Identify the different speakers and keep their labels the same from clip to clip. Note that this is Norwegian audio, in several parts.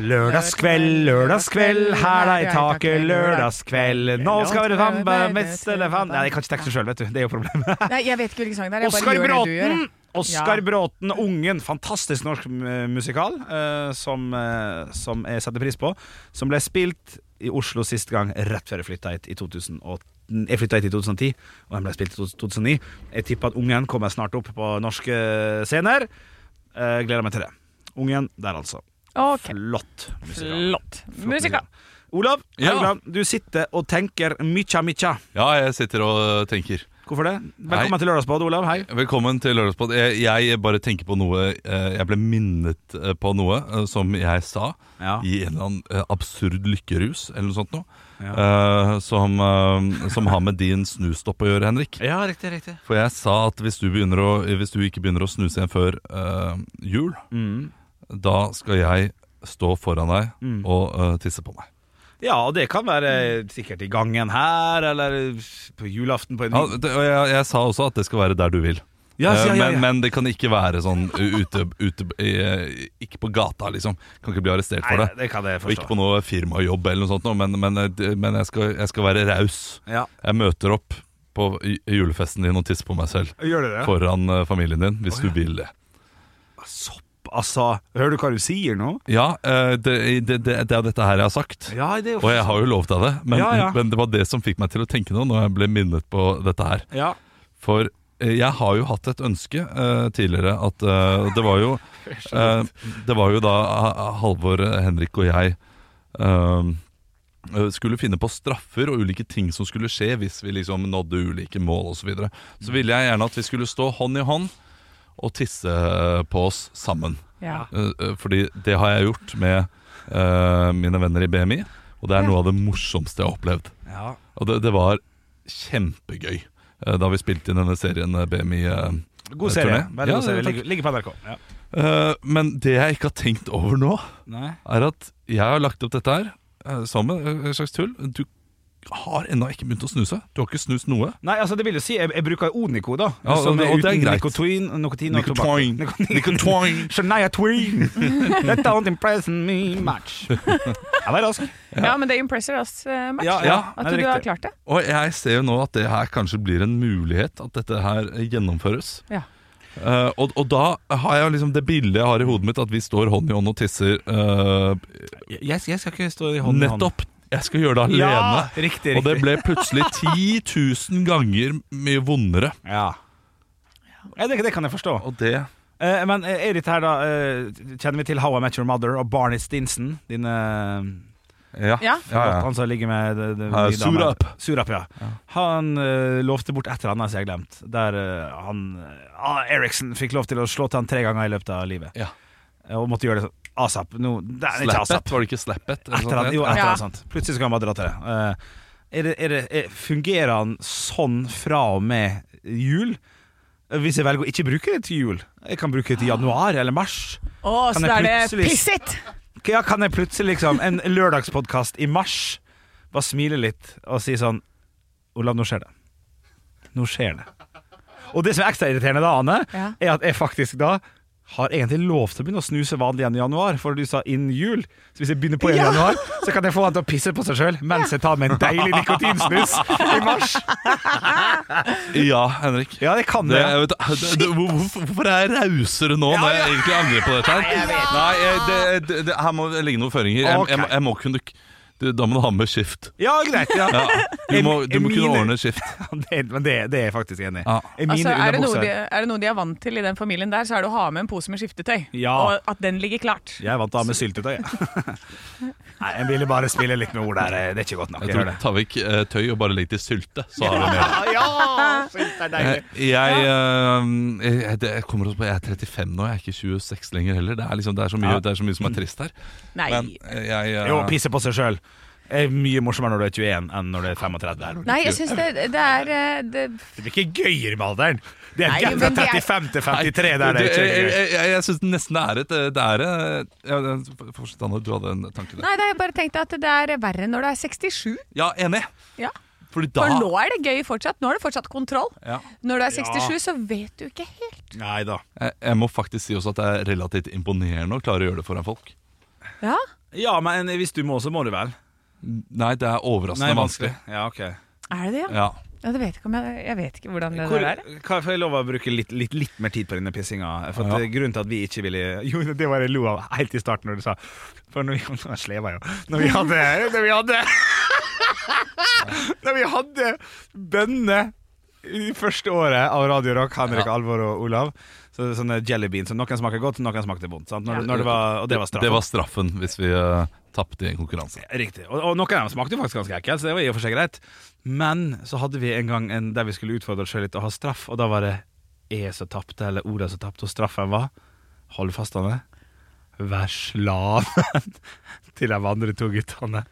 Speaker 1: Lørdagskveld, lørdagskveld, hæla i taket, lørdagskveld. Nå skal det fambe, mest elefant Nei, jeg kan ikke teksten sjøl, vet du. Det er jo problemet.
Speaker 2: Nei, jeg vet ikke hvilken sang det er. Jeg bare
Speaker 1: Oskar
Speaker 2: gjør det du gjør.
Speaker 1: Bråten! Oskar. Bråten, Ungen. Fantastisk norsk musikal eh, som, eh, som jeg setter pris på. Som ble spilt i Oslo sist gang rett før jeg flytta hit i 2008. Jeg flytta hit i 2010, og den ble spilt i 2009. Jeg tipper at Ungen kommer snart opp på norske scener. Eh, gleder meg til det. Ungen der, altså.
Speaker 2: Ok,
Speaker 1: Flott musikal.
Speaker 2: flott. Musikal.
Speaker 1: Olav
Speaker 3: Ja.
Speaker 1: Haugland, du sitter og tenker mykja mykja.
Speaker 3: Ja, jeg sitter og tenker.
Speaker 1: Hvorfor det? Velkommen
Speaker 3: Hei.
Speaker 1: til Lørdagsbad, Olav. Hei.
Speaker 3: Velkommen til Lørdagsbad. Jeg, jeg bare tenker på noe eh, Jeg ble minnet eh, på noe som jeg sa
Speaker 1: Ja.
Speaker 3: i en eller annen absurd lykkerus eller noe sånt noe.
Speaker 1: Ja.
Speaker 3: Uh, som, uh, som har med din snustopp å gjøre, Henrik.
Speaker 1: Ja, riktig, riktig.
Speaker 3: For jeg sa at hvis du, å, hvis du ikke begynner å snuse igjen før uh, jul,
Speaker 1: Mm.
Speaker 3: Da skal jeg stå foran deg
Speaker 1: Mm.
Speaker 3: og uh, tisse på meg.
Speaker 1: Ja, og det kan være sikkert i gangen her, eller på julaften på en
Speaker 3: Ja, det, og jeg, jeg sa også at det skal være der du vil.
Speaker 1: Ja,
Speaker 3: Eh,
Speaker 1: ja, ja.
Speaker 3: Men, men det kan ikke være sånn ute, ute Ikke på gata, liksom. Kan ikke bli arrestert for det.
Speaker 1: Nei,
Speaker 3: det.
Speaker 1: kan jeg
Speaker 3: Og ikke på noe firmajobb eller noe sånt, men, men, eh, men jeg, skal, jeg skal være raus.
Speaker 1: Ja.
Speaker 3: Jeg møter opp på julefesten din og tisser på meg selv
Speaker 1: Gjør du det?
Speaker 3: foran eh, familien din, hvis du vil det.
Speaker 1: Sopp, altså. Hører du hva du sier nå?
Speaker 3: Ja, eh, det, det, det, det er dette her jeg har sagt.
Speaker 1: Ja,
Speaker 3: Og jeg har jo lovt deg det, men,
Speaker 1: Ja, ja.
Speaker 3: men det var det som fikk meg til å tenke noe når jeg ble minnet på dette her.
Speaker 1: Ja.
Speaker 3: For eh, jeg har jo hatt et ønske uh, tidligere at uh, det var jo uh, Det var jo da Halvor, Henrik og jeg skulle finne på straffer og ulike ting som skulle skje hvis vi liksom nådde ulike mål osv. Så, videre. så ville jeg gjerne at vi skulle stå hånd i hånd og tisse på oss sammen.
Speaker 2: Ja.
Speaker 3: Eh, eh, fordi det har jeg gjort med uh, mine venner i BMI, og det er noe av det morsomste jeg har opplevd.
Speaker 1: ja.
Speaker 3: Og det, det var kjempegøy uh, da vi spilte inn denne serien eh, BMI. Uh,
Speaker 1: God
Speaker 3: eh,
Speaker 1: serie. Veldig
Speaker 3: Ja,
Speaker 1: god serie. Ligger, ligger på NRK. Ja.
Speaker 3: Eh, men det jeg ikke har tenkt over nå,
Speaker 1: Nei.
Speaker 3: er at jeg har lagt opp dette her eh, som en slags tull. Du har ennå ikke begynt å snuse. Du har ikke snust noe.
Speaker 1: Nei, altså det vil jo si Jeg, jeg bruker Onico, da.
Speaker 3: Ja,
Speaker 1: som
Speaker 3: og- og det er
Speaker 1: uten. Nikotin, nikotin og
Speaker 3: Nikotoin.
Speaker 1: tobakk.
Speaker 3: Nikotoin.
Speaker 1: Shania Twain. That don't impress me much. Jeg var rask.
Speaker 2: ja, men det impresser oss, eh, Max.
Speaker 1: Ja,
Speaker 3: ja,
Speaker 2: at
Speaker 1: du,
Speaker 2: du har klart det.
Speaker 3: Og jeg ser jo nå at det her kanskje blir en mulighet, at dette her gjennomføres.
Speaker 2: Ja.
Speaker 3: Uh, og, og da har jeg liksom det bildet jeg har i hodet mitt, at vi står hånd i hånd og tisser. Uh,
Speaker 1: Jeg, jeg skal ikke stå i hånd i hånd.
Speaker 3: nettopp! Jeg skal gjøre det alene.
Speaker 1: Ja, riktig,
Speaker 3: Og det ble plutselig 10 000 ganger mye vondere.
Speaker 1: Ja. ja det, det kan jeg forstå.
Speaker 3: Og det
Speaker 1: Eh, men eh, er dette her da eh, Kjenner vi til How I Met Your Mother og Barney Stinson? Din eh,
Speaker 3: Ja.
Speaker 2: Ja.
Speaker 3: ja.
Speaker 1: Han som ligger med det, det, damene.
Speaker 3: Surap.
Speaker 1: Surap, ja. Han uh, lovte bort et eller annet som jeg har glemt. Der uh, han uh, Eriksen fikk lov til å slå til han tre ganger i løpet av livet.
Speaker 3: Ja.
Speaker 1: Eh, Og måtte gjøre det sånn. Asap. No, det er ikke asap.
Speaker 3: it, var det ikke slappet? Etter
Speaker 1: Et eller annet, jo, et eller annet sånt. Plutselig skal han bare dra til det. Uh, er det, er det er, fungerer han sånn fra og med jul? Hvis jeg velger å ikke bruke det til jul. Jeg kan bruke det til januar eller mars.
Speaker 2: Oh,
Speaker 1: Kan
Speaker 2: så da er det piss it!
Speaker 1: Ja, kan jeg plutselig liksom En lørdagspodkast i mars bare smile litt og si sånn Olav, nå skjer det. Nå skjer det. Og det som er ekstra irriterende da, Ane,
Speaker 2: Ja.
Speaker 1: er at jeg faktisk da har egentlig lov til å begynne å snuse vanlig igjen i januar, for du sa innen jul. Så hvis jeg begynner på igjen i januar, så kan jeg få han til å pisse på seg sjøl mens jeg tar med en deilig nikotinsnus i mars.
Speaker 3: Ja, Henrik.
Speaker 1: Ja, det kan
Speaker 3: Det,
Speaker 1: det.
Speaker 3: jeg vet, det, det, hvorfor, hvorfor er jeg rausere nå når jeg egentlig angrer på dette? her? Nei, jeg, det, det, det, Her må det ligge noen føringer. Jeg, jeg, må- jeg må kunne det, Da må du ha med skift.
Speaker 1: Ja, greit. Ja.
Speaker 3: Ja, du må, du må kunne
Speaker 1: Emine-
Speaker 3: ordne skift.
Speaker 1: Det, men det, det er jeg faktisk enig i.
Speaker 3: Ja.
Speaker 1: Emine
Speaker 2: Altså, er, det noe
Speaker 1: underbukser.
Speaker 2: de, er det noe de er vant til i den familien der, så er det å ha med en pose med skiftetøy.
Speaker 1: Ja.
Speaker 2: Og at den ligger klart.
Speaker 1: Jeg er vant til å ha med syltetøy. jeg. Nei, Jeg ville bare spille litt med ord der. Det er ikke godt nok.
Speaker 3: Jeg
Speaker 1: Jeg gjør
Speaker 3: tror
Speaker 1: det.
Speaker 3: Ta vekk eh, tøy og bare legg til sylte, så har vi mer.
Speaker 1: Ja, sylt er deilig.
Speaker 3: Eh, Jeg, eh, jeg, det, jeg kommer også på Jeg er 35 nå, jeg er ikke 26 lenger heller. Det er, liksom, det er, så, mye,
Speaker 1: Ja.
Speaker 3: det er så mye som er trist her.
Speaker 2: Nei.
Speaker 3: Men eh, jeg eh,
Speaker 1: Jo, pisse på seg sjøl er mye morsommere når du er 21 enn når du er 35.
Speaker 2: Nei, jeg syns det, det er eh, det,
Speaker 1: Det blir ikke gøyere med alderen. Det er
Speaker 2: Nei,
Speaker 1: fra
Speaker 2: er-
Speaker 1: 35 til 53 der det er ikke
Speaker 3: jeg
Speaker 1: gøy.
Speaker 3: jeg, jeg, jeg syns nesten det er et Det er eh, ja, Fortsett, Anne. Du hadde en tanke der.
Speaker 2: Nei, da jeg bare tenkte at det er verre når du er 67.
Speaker 3: Ja, enig.
Speaker 2: Ja.
Speaker 3: Fordi da
Speaker 2: For nå er det gøy fortsatt. Nå er det fortsatt kontroll.
Speaker 3: ja.
Speaker 2: Når du er 67, så vet du ikke helt.
Speaker 1: Nei da.
Speaker 3: jeg, jeg må faktisk si også at det er relativt imponerende å klare å gjøre det foran folk.
Speaker 2: Ja,
Speaker 1: Ja, men hvis du må, så må du vel.
Speaker 3: Nei, det er overraskende vanskelig.
Speaker 1: Ja, ok
Speaker 2: Er det det, ja?
Speaker 3: Ja.
Speaker 2: ja det vet ikke om jeg, jeg vet ikke hvordan det
Speaker 1: Hvor,
Speaker 2: der er.
Speaker 1: kan jeg lov å bruke litt, litt, litt mer tid på denne pissinga? For at
Speaker 3: Ja.
Speaker 1: det Grunnen til at vi ikke ville Jo, det var det jeg lo av helt i starten når du sa For når vi Nå sleva jeg jo. Når vi hadde Når vi hadde Når vi hadde bønne i første året av Radio Rock, Henrik,
Speaker 3: Ja.
Speaker 1: Alvor og Olav. Så Sånne jelly beans. Noen smaker godt, noen smakte vondt. Sant? Når, når det var, og det var straffen.
Speaker 3: Det var straffen hvis vi uh, tapte i en konkurranse.
Speaker 1: Riktig. Og, og noen av dem smakte jo faktisk ganske ekkelt, så det var i og for seg greit. Men så hadde vi en gang en der vi skulle utfordre oss selv litt og ha straff, og da var det jeg som tapte, eller Ola som tapte, og straffen var Hold fast, Anne. Vær slaven til de andre to guttene.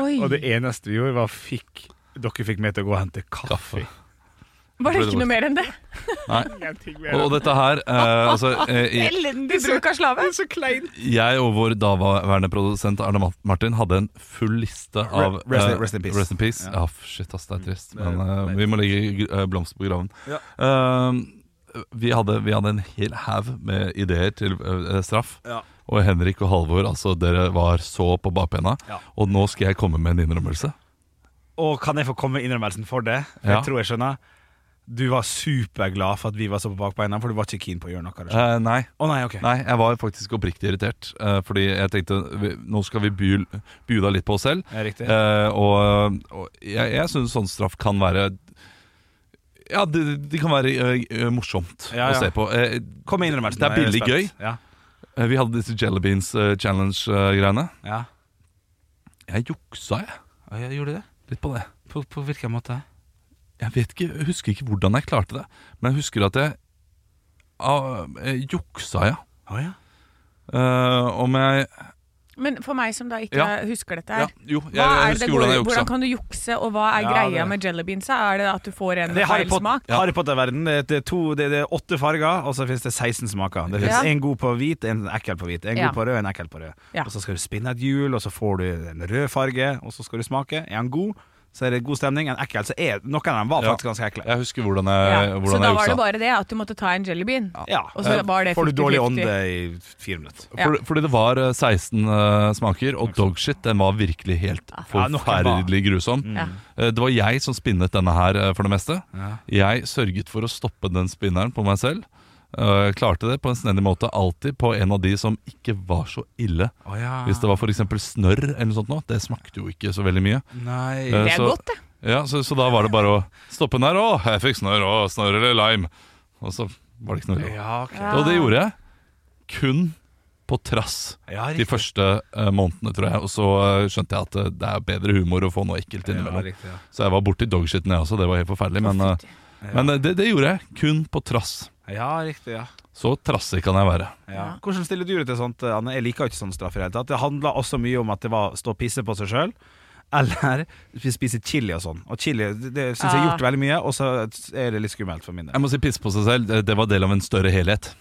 Speaker 2: Oi,
Speaker 1: Og det eneste vi gjorde, var fikk dere fikk meg til å gå og hente kaffe.
Speaker 3: Kaffe.
Speaker 2: Var det ikke noe mer enn det?
Speaker 3: Nei. Og, og dette her eh, altså, eh, jeg,
Speaker 2: Elendig bruk av slave.
Speaker 1: så kleint.
Speaker 3: jeg og vår daværende produsent Arne Martin hadde en full liste av
Speaker 1: Re- rest in-
Speaker 3: eh,
Speaker 1: rest in peace.
Speaker 3: Rest in peace.
Speaker 1: Ja.
Speaker 3: Ja, shit, ass, det er trist. Men eh, vi må legge eh, blomster på graven.
Speaker 1: Ja.
Speaker 3: Eh, vi, hadde, vi hadde en hel haug med ideer til eh, straff.
Speaker 1: Ja.
Speaker 3: Og Henrik og Halvor, altså dere var så på bakbena.
Speaker 1: Ja.
Speaker 3: Og nå skal jeg komme med en innrømmelse.
Speaker 1: Og kan jeg få komme med innrømmelsen for det? For
Speaker 3: Ja.
Speaker 1: Jeg tror jeg skjønner. Du var superglad for at vi var så på bakbeina, for du var ikke keen på å gjøre noe.
Speaker 3: Eh, nei,
Speaker 1: nei, okay.
Speaker 3: Nei, jeg var faktisk oppriktig irritert. eh, fordi jeg tenkte vi, nå skal vi by, deg litt på oss selv. Eh, og, og jeg, jeg syns sånn straff kan være Ja, det, det kan være uh, morsomt
Speaker 1: Ja, ja.
Speaker 3: å se på. Eh,
Speaker 1: Kom med innrømmelsen.
Speaker 3: Det er billig gøy.
Speaker 1: Ja.
Speaker 3: vi hadde disse Jelly Beans uh, Challenge-greiene.
Speaker 1: ja.
Speaker 3: jeg juksa, jeg.
Speaker 1: Jeg gjorde det?
Speaker 3: Litt på det.
Speaker 1: På, på hvilken måte?
Speaker 3: Jeg vet ikke, jeg husker ikke hvordan jeg klarte det, men jeg husker at jeg, ah, jeg juksa, ja.
Speaker 1: Å ja.
Speaker 3: Eh, om jeg
Speaker 2: Men for meg som da ikke
Speaker 3: Ja.
Speaker 2: husker dette
Speaker 3: Ja,
Speaker 2: her,
Speaker 3: jo, jeg,
Speaker 2: hva
Speaker 3: jeg
Speaker 2: det det
Speaker 3: husker hvordan
Speaker 2: går,
Speaker 3: jeg juksa.
Speaker 2: hvordan kan du jukse, og hva er
Speaker 1: Ja,
Speaker 2: greia
Speaker 1: det-
Speaker 2: med jellybeansa? Er det at du får en
Speaker 1: Det er Harry,
Speaker 2: feil
Speaker 1: Pot
Speaker 2: smak?
Speaker 1: Harry Potter-verden. Det, er- det, er to- det, det er åtte farger, og så finnes det 16 smaker. Det finnes
Speaker 2: Ja.
Speaker 1: En god på hvit, en ekkel på hvit. En
Speaker 2: Ja.
Speaker 1: god på rød, en ekkel på rød.
Speaker 2: Ja.
Speaker 1: Og så skal du spinne et hjul, og så får du en rød farge, og så skal du smake. Er den god, så er det god stemning. En ekkel, så er Noen av dem var
Speaker 3: Ja.
Speaker 1: faktisk ganske ekle.
Speaker 3: Jeg husker hvordan
Speaker 2: Ja.
Speaker 3: hvordan
Speaker 2: Så da
Speaker 3: jeg
Speaker 2: var det bare det at du måtte ta en jellybean?
Speaker 1: Ja.
Speaker 2: Og så var det
Speaker 1: Får du dårlig
Speaker 2: 50-50.
Speaker 1: ånde i fire minutter.
Speaker 2: Ja.
Speaker 3: Fordi, fordi det var eh, 16 uh, smaker, og dogshit den var virkelig helt forferdelig grusom.
Speaker 2: Ja.
Speaker 3: Eh, Det var jeg som spinnet denne her eh, for det meste.
Speaker 1: Ja.
Speaker 3: Jeg sørget for å stoppe den spinneren på meg selv. Eh, Jeg klarte det på en snedig måte, alltid på en av de som ikke var så ille.
Speaker 1: Oh, ja.
Speaker 3: Hvis det var f.eks. snørr eller noe sånt, nå, det smakte jo ikke så veldig mye.
Speaker 1: Nei
Speaker 3: Uh,
Speaker 2: Det er
Speaker 3: så-
Speaker 2: godt, det.
Speaker 3: Ja, så, så da var det bare å stoppe den her. Å, jeg fikk snørr. Å, snørr eller lime. Og så var det ikke noe.
Speaker 1: Ja, okay.
Speaker 2: Ja.
Speaker 3: Og det gjorde jeg kun på trass
Speaker 1: Ja,
Speaker 3: de første uh, månedene, tror jeg. Og så uh, skjønte jeg at uh, det er bedre humor å få noe ekkelt
Speaker 1: Ja,
Speaker 3: innimellom.
Speaker 1: riktig, ja.
Speaker 3: så jeg var borti dogshiten, jeg også. Det var helt forferdelig. Men, men eh, det, det gjorde jeg kun på trass.
Speaker 1: ja, riktig, ja.
Speaker 3: Så trassig kan jeg være.
Speaker 1: Ja. Hvordan stiller du deg til sånt, Anne? Jeg liker jo ikke sånn straff i det hele tatt. Det handla også mye om at det var stå og pisse på seg sjøl. Eller spise chili og sånn. Og chili det, syns jeg har gjort veldig mye, og så er det litt skummelt for min del.
Speaker 3: Jeg må si pisse på seg selv. Det, det var del av en større helhet.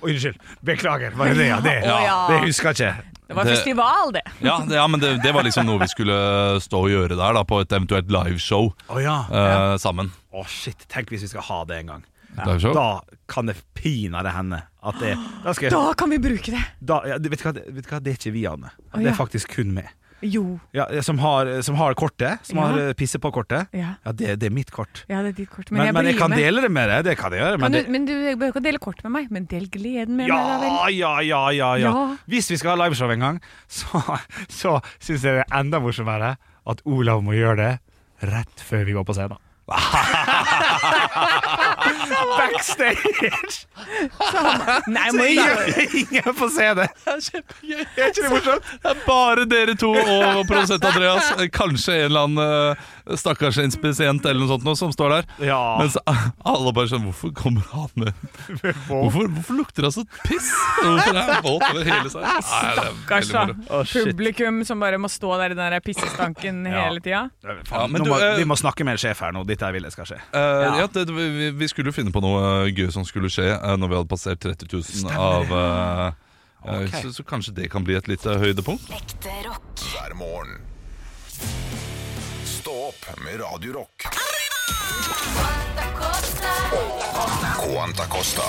Speaker 1: Unnskyld. Beklager. Var det det? Ja, det,
Speaker 2: ja.
Speaker 1: det husker jeg ikke.
Speaker 2: Det var
Speaker 3: Det-
Speaker 2: festival, det.
Speaker 3: Ja, det, ja men det, det var liksom noe vi skulle stå og gjøre der, da, på et eventuelt liveshow
Speaker 1: Å ja.
Speaker 3: eh, sammen.
Speaker 1: Å shit, Tenk hvis vi skal ha det en gang.
Speaker 3: Ja.
Speaker 1: Da kan det pinadø hende at det Da skal jeg
Speaker 2: Da kan vi bruke det!
Speaker 1: da, ja, vet, du hva, vet du hva, det er ikke vi, Anne.
Speaker 2: Å,
Speaker 1: Det er faktisk kun meg.
Speaker 2: Jo.
Speaker 1: Ja, som, har, som har kortet. Som
Speaker 2: Ja.
Speaker 1: har pisset på kortet.
Speaker 2: Ja.
Speaker 1: Ja, det, det er mitt kort.
Speaker 2: ja, det er ditt kort.
Speaker 1: Men,
Speaker 2: Men, jeg
Speaker 1: men jeg kan
Speaker 2: med.
Speaker 1: dele det med deg. Det kan jeg gjøre.
Speaker 2: Kan
Speaker 1: Men
Speaker 2: du,
Speaker 1: det,
Speaker 2: men du behøver ikke å dele kort med meg, men del gleden med meg, da vel.
Speaker 1: ja, ja, ja, ja, ja.
Speaker 2: Ja.
Speaker 1: Hvis vi skal ha liveshow en gang, så, så syns jeg det er enda morsommere at Olav må gjøre det rett før vi går på scenen. Backstage!
Speaker 2: Nei,
Speaker 1: Så
Speaker 2: må
Speaker 1: ingen, ingen får se det. Er ikke det morsomt?
Speaker 3: Det er bare dere to og produsent Andreas. Kanskje en eller annen eh, stakkars inspisient eller noe sånt noe som står der.
Speaker 1: Ja.
Speaker 3: Mens alle bare sånn Hvorfor kommer han med Hvorfor, hvorfor lukter det så piss? Hvorfor er han våt over hele seg? Det
Speaker 2: Stakkars, da.
Speaker 1: Oh,
Speaker 2: Publikum som bare må stå der i den der pissestanken
Speaker 1: Ja.
Speaker 2: hele tida.
Speaker 3: Ja, eh,
Speaker 1: vi må snakke med en sjef her nå. Dette er jeg skal skje.
Speaker 3: Eh, ja, det, vi, vi skulle jo finne på noe eh, gøy som skulle skje eh, når vi hadde passert 30 000 av eh, eh,
Speaker 1: Ok.
Speaker 3: så, så kanskje det kan bli et lite høydepunkt. Ekte rock.
Speaker 4: hver morgen. Stå opp med Radio Rock. Quanta Costa.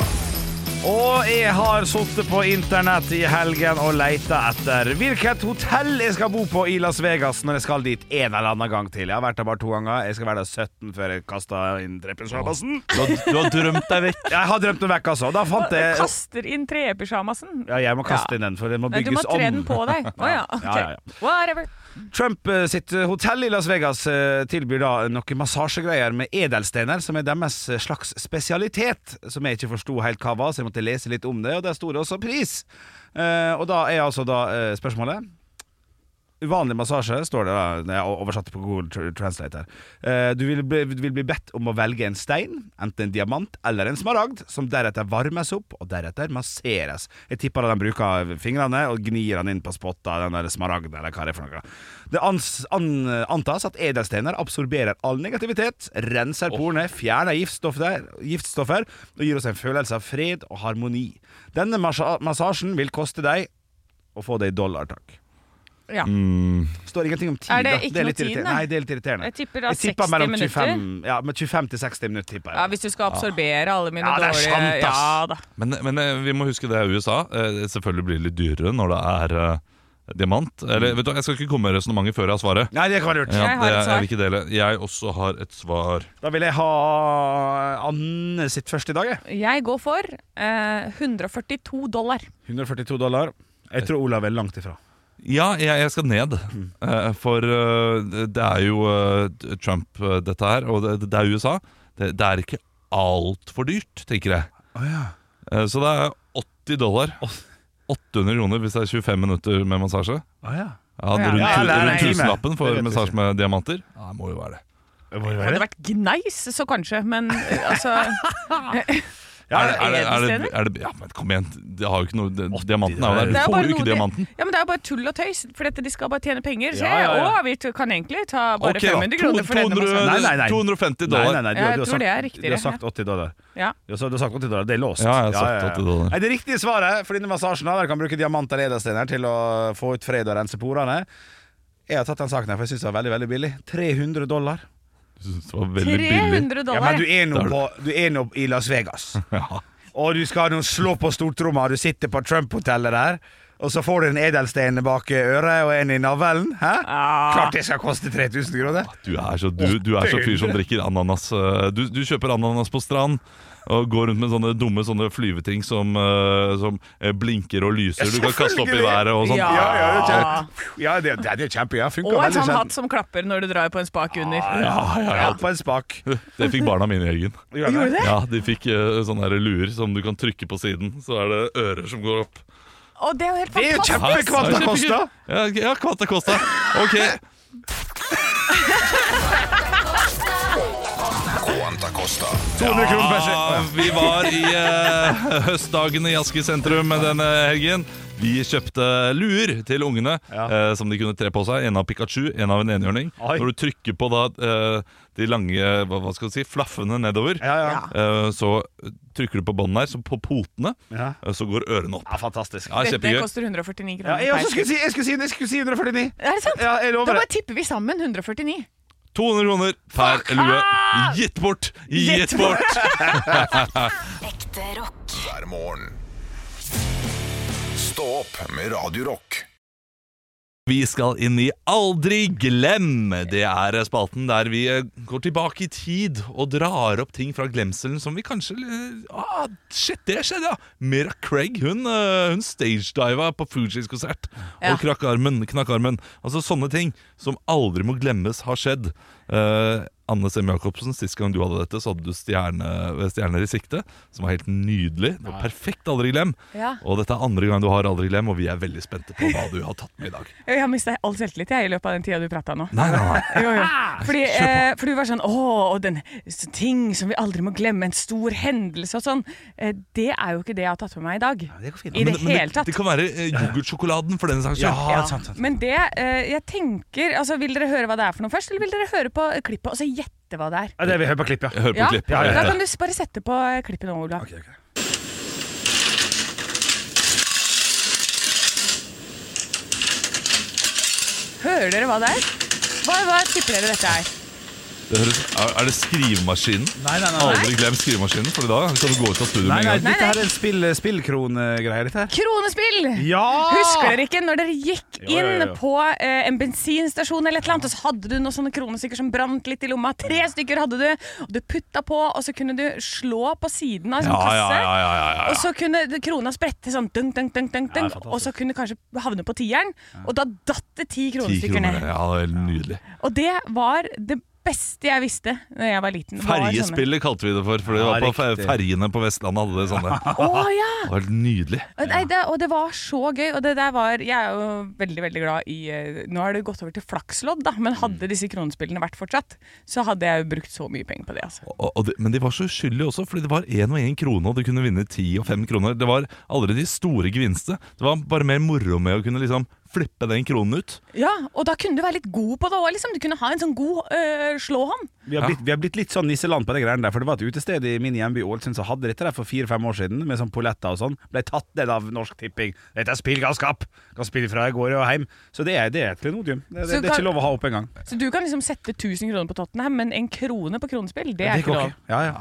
Speaker 1: Og jeg har sittet på internett i helgen og leita etter hvilket hotell jeg skal bo på i Las Vegas når jeg skal dit en eller annen gang til. Jeg har vært der bare to ganger. Jeg skal være der 17 før jeg kaster inn trepysjamasen.
Speaker 3: Du du har drømt deg vekk.
Speaker 1: Jeg har drømt meg vekk, altså. Da fant jeg
Speaker 2: Kaster inn trepysjamasen.
Speaker 1: Ja, jeg må kaste inn den, for den må
Speaker 2: bygges om.
Speaker 1: Du
Speaker 2: må tre den på deg. Å ja, ok.
Speaker 1: Ja, ja, ja.
Speaker 2: Whatever.
Speaker 1: Trump eh, sitt hotell i Las Vegas eh, tilbyr da noen massasjegreier med edelstener, som er deres eh, slags spesialitet, som jeg ikke forsto helt hva var, så jeg måtte lese litt om det, og der sto det også pris. Eh, og da er altså da eh, spørsmålet Uvanlig massasje, står det da når jeg oversatte på Google Tr- Translate her. Eh, Du vil bli, vil bli bedt om å velge en stein, enten en diamant eller en smaragd, som deretter varmes opp og deretter masseres. Jeg tipper at de bruker fingrene og gnir den inn på spotta, den der smaragden eller hva det er for noe. Det ans, an, antas at edelsteiner absorberer all negativitet, renser porene, fjerner giftstoffer, giftstoffer og gir oss en følelse av fred og harmoni. Denne massasjen vil koste deg å få det i dollar, takk.
Speaker 2: Ja.
Speaker 3: Mm,
Speaker 1: Står ingenting om tid.
Speaker 2: Er det
Speaker 1: er
Speaker 2: noe
Speaker 1: litt
Speaker 2: tid,
Speaker 1: irriterende.
Speaker 2: nei?
Speaker 1: Det er litt irriterende.
Speaker 2: Jeg tipper da
Speaker 1: tipper
Speaker 2: 60
Speaker 1: mellom
Speaker 2: minutter.
Speaker 1: 25, ja, med 25 til 60 minutter, tipper jeg.
Speaker 2: Ja, Hvis du skal absorbere alle mine
Speaker 1: Ja,
Speaker 2: dårlige
Speaker 1: sant.
Speaker 2: Ja da.
Speaker 3: men, men eh, vi må huske det er USA. Eh, Selvfølgelig blir det litt dyrere når det er eh, diamant. Eller vet du, Jeg skal ikke komme med resonnementet før jeg har svaret.
Speaker 1: Nei, det kan være lurt.
Speaker 3: Ja,
Speaker 2: Jeg har
Speaker 3: det,
Speaker 2: et svar.
Speaker 3: jeg vil ikke dele. Jeg også har et svar.
Speaker 1: Da vil jeg ha Anne sitt første i dag, jeg.
Speaker 2: Jeg går for eh, 142 dollar.
Speaker 1: 142 dollar. Jeg tror Olav er langt ifra.
Speaker 3: Ja, jeg, jeg skal ned. Eh, for eh, det- er jo eh, Trump, dette her, og det, det er USA. Det, det er ikke altfor dyrt, tenker jeg. Eh, så det er 80 dollar. 800 kroner hvis det er 25 minutter med massasje.
Speaker 1: Å ja.
Speaker 3: Ja,
Speaker 2: Ja.
Speaker 3: rundt,
Speaker 1: Ja, ja,
Speaker 3: rundt tusenlappen for massasje med diamanter. Ja, det må jo være det.
Speaker 1: Det må jo være
Speaker 2: det
Speaker 1: det.
Speaker 2: vært gneis, så kanskje, men altså
Speaker 1: Ja,
Speaker 3: er, det, er, det, er, det, er det Ja, men kom igjen. Det har jo ikke noe det, Diamanten er jo der. Du får jo ikke diamanten.
Speaker 2: Ja, men Det er jo bare tull og tøys, for dette, de skal bare tjene penger. Så
Speaker 1: Ja, ja, ja.
Speaker 2: Å, vi kan egentlig ta bare
Speaker 3: okay,
Speaker 2: 500 kroner for
Speaker 3: 200,
Speaker 2: denne.
Speaker 1: Nei, nei, nei.
Speaker 3: 250 dollar.
Speaker 1: nei, nei, du,
Speaker 2: jeg
Speaker 1: du, har
Speaker 2: tror
Speaker 1: sagt,
Speaker 2: det er
Speaker 1: du har sagt 80 dollar.
Speaker 2: Ja.
Speaker 1: Du har, du har sagt 80 dollar, Det er låst.
Speaker 3: Ja, jeg har sagt 80 dollar.
Speaker 1: Nei, det riktige svaret for denne massasjen Der kan bruke diamanter og edelstener til å få ut fred og rense porene. Jeg har tatt den saken her, for jeg syns det var veldig veldig billig. 300 dollar.
Speaker 3: Synes det var veldig billig.
Speaker 2: 300
Speaker 1: Ja,
Speaker 2: dollar.
Speaker 1: men du er nå på- du er nå i Las Vegas.
Speaker 3: Ja.
Speaker 1: Og du skal nå slå på stortromma, du sitter på Trump-hotellet der. Og så får du en edelstein bak øret og en i navlen. Hæ?
Speaker 2: Ah.
Speaker 1: Klart det skal koste 3000 kroner.
Speaker 3: Du er så, du, du er så fyr som drikker ananas. eh, Du, du kjøper ananas på strand og går rundt med sånne dumme sånne flyveting som, uh, som eh, blinker og lyser. Du kan kaste opp i været og sånn.
Speaker 2: Ja.
Speaker 1: Ja, ja, det er ja, det, det er kjempe. Ja, funker
Speaker 2: Og en sånn hatt som klapper når du drar på en spak under.
Speaker 1: Ja, ja, ja, på en spak.
Speaker 3: Det fikk barna mine i helgen.
Speaker 1: Gjorde det?
Speaker 3: Ja, De fikk uh, sånne her luer som du kan trykke på siden. Så er det ører som går opp.
Speaker 2: Og det er jo helt
Speaker 1: Det er jo
Speaker 2: kjempe
Speaker 1: Kvanta Costa!
Speaker 3: Ja, ja Kvanta Costa. Ok.
Speaker 1: 200 kroner per
Speaker 3: Ja, vi var i eh, høstdagene i Aske sentrum denne helgen. Vi kjøpte luer til ungene
Speaker 1: Ja.
Speaker 3: eh, som de kunne tre på seg. En av Pikachu, en av en enhjørning.
Speaker 1: Oi.
Speaker 3: Når du trykker på da eh, de lange hva, hva skal du si, flaffene nedover,
Speaker 1: Ja, ja.
Speaker 3: eh, så trykker du på bånden her, så på potene,
Speaker 1: Ja.
Speaker 3: eh, så går ørene opp.
Speaker 1: ja, fantastisk.
Speaker 3: Ja,
Speaker 2: Dette
Speaker 3: kjempegøy.
Speaker 2: koster 149
Speaker 1: Ja,
Speaker 2: kroner
Speaker 1: jeg også
Speaker 2: per
Speaker 1: skulle si, jeg skulle si, jeg skulle si 149.
Speaker 2: Er det sant?
Speaker 1: Ja, jeg
Speaker 2: Da
Speaker 1: lover
Speaker 2: bare tipper vi sammen 149.
Speaker 3: 200 kroner per lue. Gitt bort! Gitt bort!
Speaker 5: Ekte rock.
Speaker 4: hver morgen. Stå opp med Radio Rock.
Speaker 3: Vi skal inn i Aldri glem. Det er spalten der vi eh, går tilbake i tid og drar opp ting fra glemselen som vi kanskje eh, ah, Shit, det skjedde, ja! Mira Craig hun, eh, hun stagediva på Fugees konsert
Speaker 2: Ja.
Speaker 3: og knakk armen, knakk armen. Altså sånne ting som aldri må glemmes, har skjedd. Eh, Anne Semme Jacobsen, sist gang du hadde dette, så hadde du stjerne, Stjerner i sikte, som var helt nydelig. Det var perfekt Aldri glem.
Speaker 2: Ja.
Speaker 3: Og dette er andre gang du har Aldri glem, og vi er veldig spente på hva du har tatt med i dag.
Speaker 2: Jeg har mista all selvtillit jeg, i løpet av den tida du prata nå.
Speaker 3: Nei, nei, nei.
Speaker 2: Jo, jo. Fordi, eh, for du var sånn Å, og den ting som vi aldri må glemme, en stor hendelse og sånn. Eh, det er jo ikke det jeg har tatt med meg i dag.
Speaker 1: det går fint.
Speaker 2: I det
Speaker 3: Men-
Speaker 2: hele tatt.
Speaker 3: Det kan være eh, yoghurtsjokoladen for den saks skyld.
Speaker 1: Ja, sant, sant.
Speaker 2: Men det eh, jeg tenker altså, Vil dere høre hva det er for noe først, eller vil dere høre på klippet og så gjette hva det er?
Speaker 1: Ja, det vil høre på klipp, ja.
Speaker 3: Hører på
Speaker 2: Ja,
Speaker 3: klipp.
Speaker 1: Ja, ja,
Speaker 2: Da
Speaker 1: ja.
Speaker 2: kan du bare sette på eh, klippet nå, Olav.
Speaker 1: Okay, okay.
Speaker 2: Hører dere hva det er? Hva, hva tipper dere dette er?
Speaker 3: Det høres, er, det skrivemaskinen?
Speaker 1: Nei, nei, nei.
Speaker 3: Aldri glem skrivemaskinen, for da kan du gå ut av studio med
Speaker 1: nei,
Speaker 3: en gang.
Speaker 1: dette her er en spill, spillkronegreier. dette her.
Speaker 2: Kronespill!
Speaker 1: Ja!
Speaker 2: Husker dere ikke når dere gikk
Speaker 1: Jo, jo,
Speaker 2: inn
Speaker 1: jo.
Speaker 2: på eh, en bensinstasjon eller et eller annet, og så hadde du noen sånne kronestykker som brant litt i lomma? Tre stykker hadde du, og du putta på, og så kunne du slå på siden av en sånn
Speaker 3: Ja, ja,
Speaker 2: kasse.
Speaker 3: ja, ja, ja, ja.
Speaker 2: Og så kunne krona sprette sånn dunk, dunk, dunk, dunk, dunk,
Speaker 1: fantastisk.
Speaker 2: og så kunne kanskje havne på tieren. Og da datt det ti
Speaker 3: Ti
Speaker 2: kronestykker
Speaker 3: kroner.
Speaker 2: ned.
Speaker 3: Ja, det er nydelig.
Speaker 2: Og det var det beste jeg visste da jeg var liten. var
Speaker 3: Ferjespillet kalte vi det for, for det
Speaker 1: Ja,
Speaker 3: var på
Speaker 1: riktig.
Speaker 3: ferjene på Vestlandet hadde det sånne.
Speaker 2: Å ja!
Speaker 3: Det var nydelig.
Speaker 2: Og, nei, det, og det var så gøy. Og det der var Jeg er jo veldig veldig glad i eh, Nå har det gått over til flakslodd, da, men
Speaker 3: Mm.
Speaker 2: hadde disse kronespillene vært fortsatt, så hadde jeg jo brukt så mye penger på det. altså.
Speaker 3: Og, og det, men de var så uskyldige også, fordi det var én og én krone, og du kunne vinne ti og fem kroner. Det var aldri de store gevinstene. Det var bare mer moro med å kunne liksom flippe den kronen ut.
Speaker 2: Ja, Og da kunne du være litt god på det òg, liksom. Du kunne ha en sånn god øh, slåhånd.
Speaker 1: Vi har, blitt, vi har blitt litt sånn nisseland på de greiene der. For det var et utested i min hjemby Ålesund som hadde dette der for fire-fem år siden, med sånn polletter og sånn. Ble tatt ned av Norsk Tipping. Dette er spillgalskap! Kan spille fra i går og hjem. Så det er, det er et klenodium. Det, det, det er ikke lov å ha opp engang.
Speaker 2: Så du kan liksom sette 1000 kroner på Tottenham, men en krone på kronespill, det er ikke lov.
Speaker 1: Ja, ja.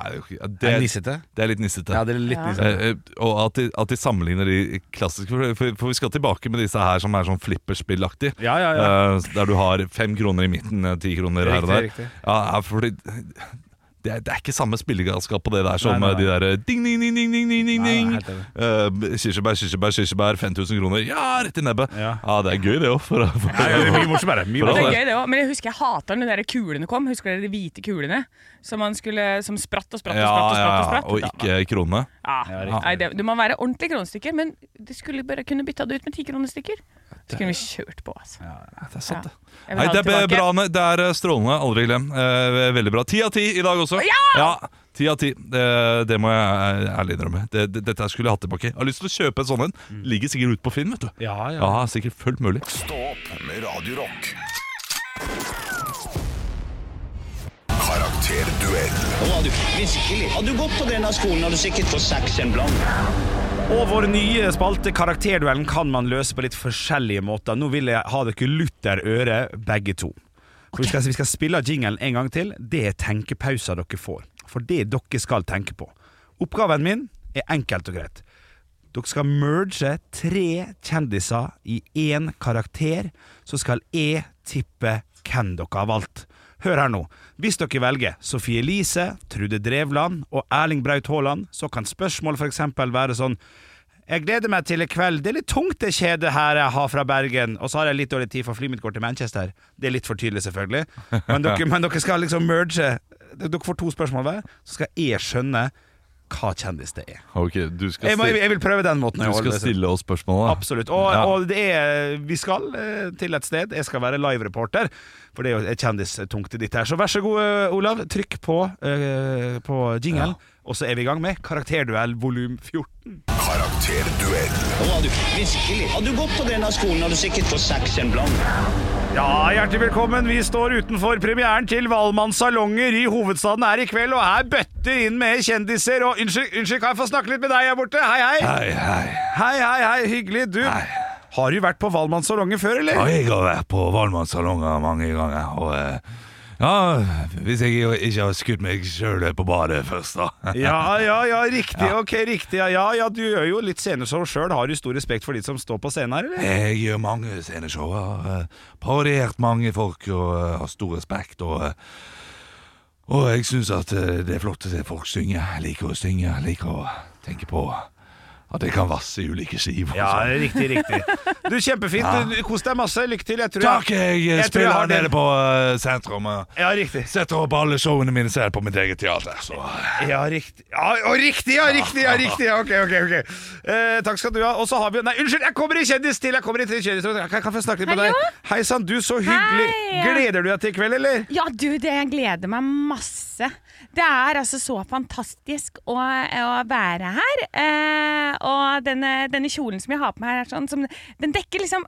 Speaker 3: Det, er
Speaker 1: nissete.
Speaker 3: det er litt nissete.
Speaker 1: Ja, det er litt
Speaker 2: Ja.
Speaker 1: nissete.
Speaker 3: Eh, eh, og at de, at de sammenligner de klassiske for, for, for vi skal tilbake med disse her som er sånn flipperspillaktig.
Speaker 1: Ja, ja, ja.
Speaker 3: Eh, der du har fem kroner i midten, eh, ti kroner her og der.
Speaker 1: Riktig, riktig.
Speaker 3: Ja, ja, fordi det er, det er ikke samme spillegalskap på det der som
Speaker 1: Nei, nei,
Speaker 3: nei. de der eh, ding, ding, ding, ding, ding, ding, ding, ding.
Speaker 1: enig.
Speaker 3: Eh, Kirsebær, kirsebær, kirsebær, 5000 kroner. Ja, rett i nebbet.
Speaker 1: Ja.
Speaker 3: Ah, det er gøy, det òg. For, for,
Speaker 1: Nei, det er mye morsommere. Mye
Speaker 3: For
Speaker 2: Det er gøy, det også. Men jeg husker jeg hata når de der kulene kom. Husker dere de hvite kulene? Som, man skulle, som spratt og spratt og
Speaker 3: ja,
Speaker 2: spratt. og
Speaker 3: ja,
Speaker 2: spratt, og,
Speaker 3: ja,
Speaker 2: spratt.
Speaker 3: og ikke kronene.
Speaker 2: Ja.
Speaker 1: Ja.
Speaker 2: Nei, det, du må være ordentlig kronestykker, men du skulle bare kunne bytta det ut med tikronestykker. Så kunne vi kjørt på, altså.
Speaker 3: Ja, Det er sant, det. Nei, det er bra, Det er eh, strålende. Aldri glem. Eh, veldig bra. Ti av ti i dag også. Ja! Ti av ti. Det, det må jeg ærlig innrømme. Det, det, dette skulle jeg hatt tilbake. Jeg har lyst til å kjøpe en sånn en. Ligger sikkert ute på Finn, vet du.
Speaker 1: Ja, ja.
Speaker 3: Ja, sikkert fullt mulig.
Speaker 4: Stå opp med Radio Rock. Karakterduell.
Speaker 6: Hadde du, virkelig. Hadde du gått på denne skolen, hadde du sikkert fått seks en blank.
Speaker 1: Og vår nye spalte Karakterduellen kan man løse på litt forskjellige måter. Nå vil jeg ha dere lutter øre, begge to. For vi, skal, vi skal spille jingelen en gang til. Det er tenkepauser dere får. For det dere skal tenke på. Oppgaven min er enkelt og greit. Dere skal merge tre kjendiser i én karakter, så skal jeg tippe hvem dere har valgt. Hør her nå. Hvis dere velger Sofie Elise, Trude Drevland og Erling Braut Haaland, så kan spørsmål f.eks. være sånn jeg gleder meg til i kveld. Det er litt tungt det kjedet her jeg har fra Bergen. Og så har jeg litt dårlig tid for flyet mitt går til Manchester. Det er litt for tydelig, selvfølgelig. Men dere, men dere skal liksom merge. Dere får to spørsmål hver, så skal jeg skjønne hva kjendis det er.
Speaker 3: Ok, du skal,
Speaker 1: Jeg, må, jeg vil prøve den måten.
Speaker 3: du skal stille oss spørsmål, da.
Speaker 1: Absolutt. Og,
Speaker 3: Ja.
Speaker 1: og det er, vi skal eh, til et sted. Jeg skal være live-reporter, for det er jo kjendistungt ditt her. Så vær så god, eh, Olav. Trykk på, eh, på jingle, og så er vi i gang med Karakterduell volum 14.
Speaker 4: Karakterduell.
Speaker 6: Hadde du, virkelig. Har du gått på denne skolen, har du sikkert fått seks en blank.
Speaker 1: Ja, hjertelig velkommen. Vi står utenfor premieren til Valmanns salonger i hovedstaden her i kveld, og her bøtter inn med kjendiser. Og unnskyld, unnskyld, kan jeg få snakke litt med deg her borte? Hei, hei.
Speaker 3: Hei, hei.
Speaker 1: Hei, hei, hei. Hyggelig. Du, har du vært på Valmanns salonger før, eller?
Speaker 3: Ja, jeg har vært på Valmannssalonger mange ganger. Og, eh, Ja, hvis jeg ikke har skutt meg sjøl på badet først, da.
Speaker 1: Ja, ja, ja, riktig. Ok, riktig. Ja, ja, ja, du gjør jo litt sceneshow sjøl. Har du stor respekt for de som står på scenen her, eller?
Speaker 3: Jeg gjør mange sceneshow. Har eh, parodiert mange folk og eh, har stor respekt. Og, eh, og jeg syns at det er flott å se folk synge. Jeg liker å synge. Jeg liker å tenke på at jeg kan vasse i ulike skiv. og
Speaker 1: Ja,
Speaker 3: sånn.
Speaker 1: riktig, riktig. Du, Kjempefint. Du, Kos deg masse. Lykke til. Jeg tror
Speaker 3: Takk, jeg,
Speaker 1: jeg tror
Speaker 3: spiller
Speaker 1: har
Speaker 3: her nede på uh, sentrum. og
Speaker 1: Ja, riktig.
Speaker 3: Setter opp alle showene mine selv på mitt eget teater. Så
Speaker 1: Ja, riktig. Ja, riktig, ja, riktig, ja, riktig. Ja, ok, ok, ok. Eh, takk skal du ha. Og så har vi Nei, unnskyld, jeg kommer i kjendis til! Jeg kommer i kjendis til. Kan, kan jeg snakke litt med
Speaker 2: Hallo?
Speaker 1: deg? Hei sann, du, så hyggelig.
Speaker 2: Hei.
Speaker 1: Gleder du deg til i kveld, eller?
Speaker 2: Ja, du, det jeg gleder meg masse. Det er altså så fantastisk å, å være her. Eh, og denne, denne kjolen som jeg har på meg her, er sånn, som, den dekker liksom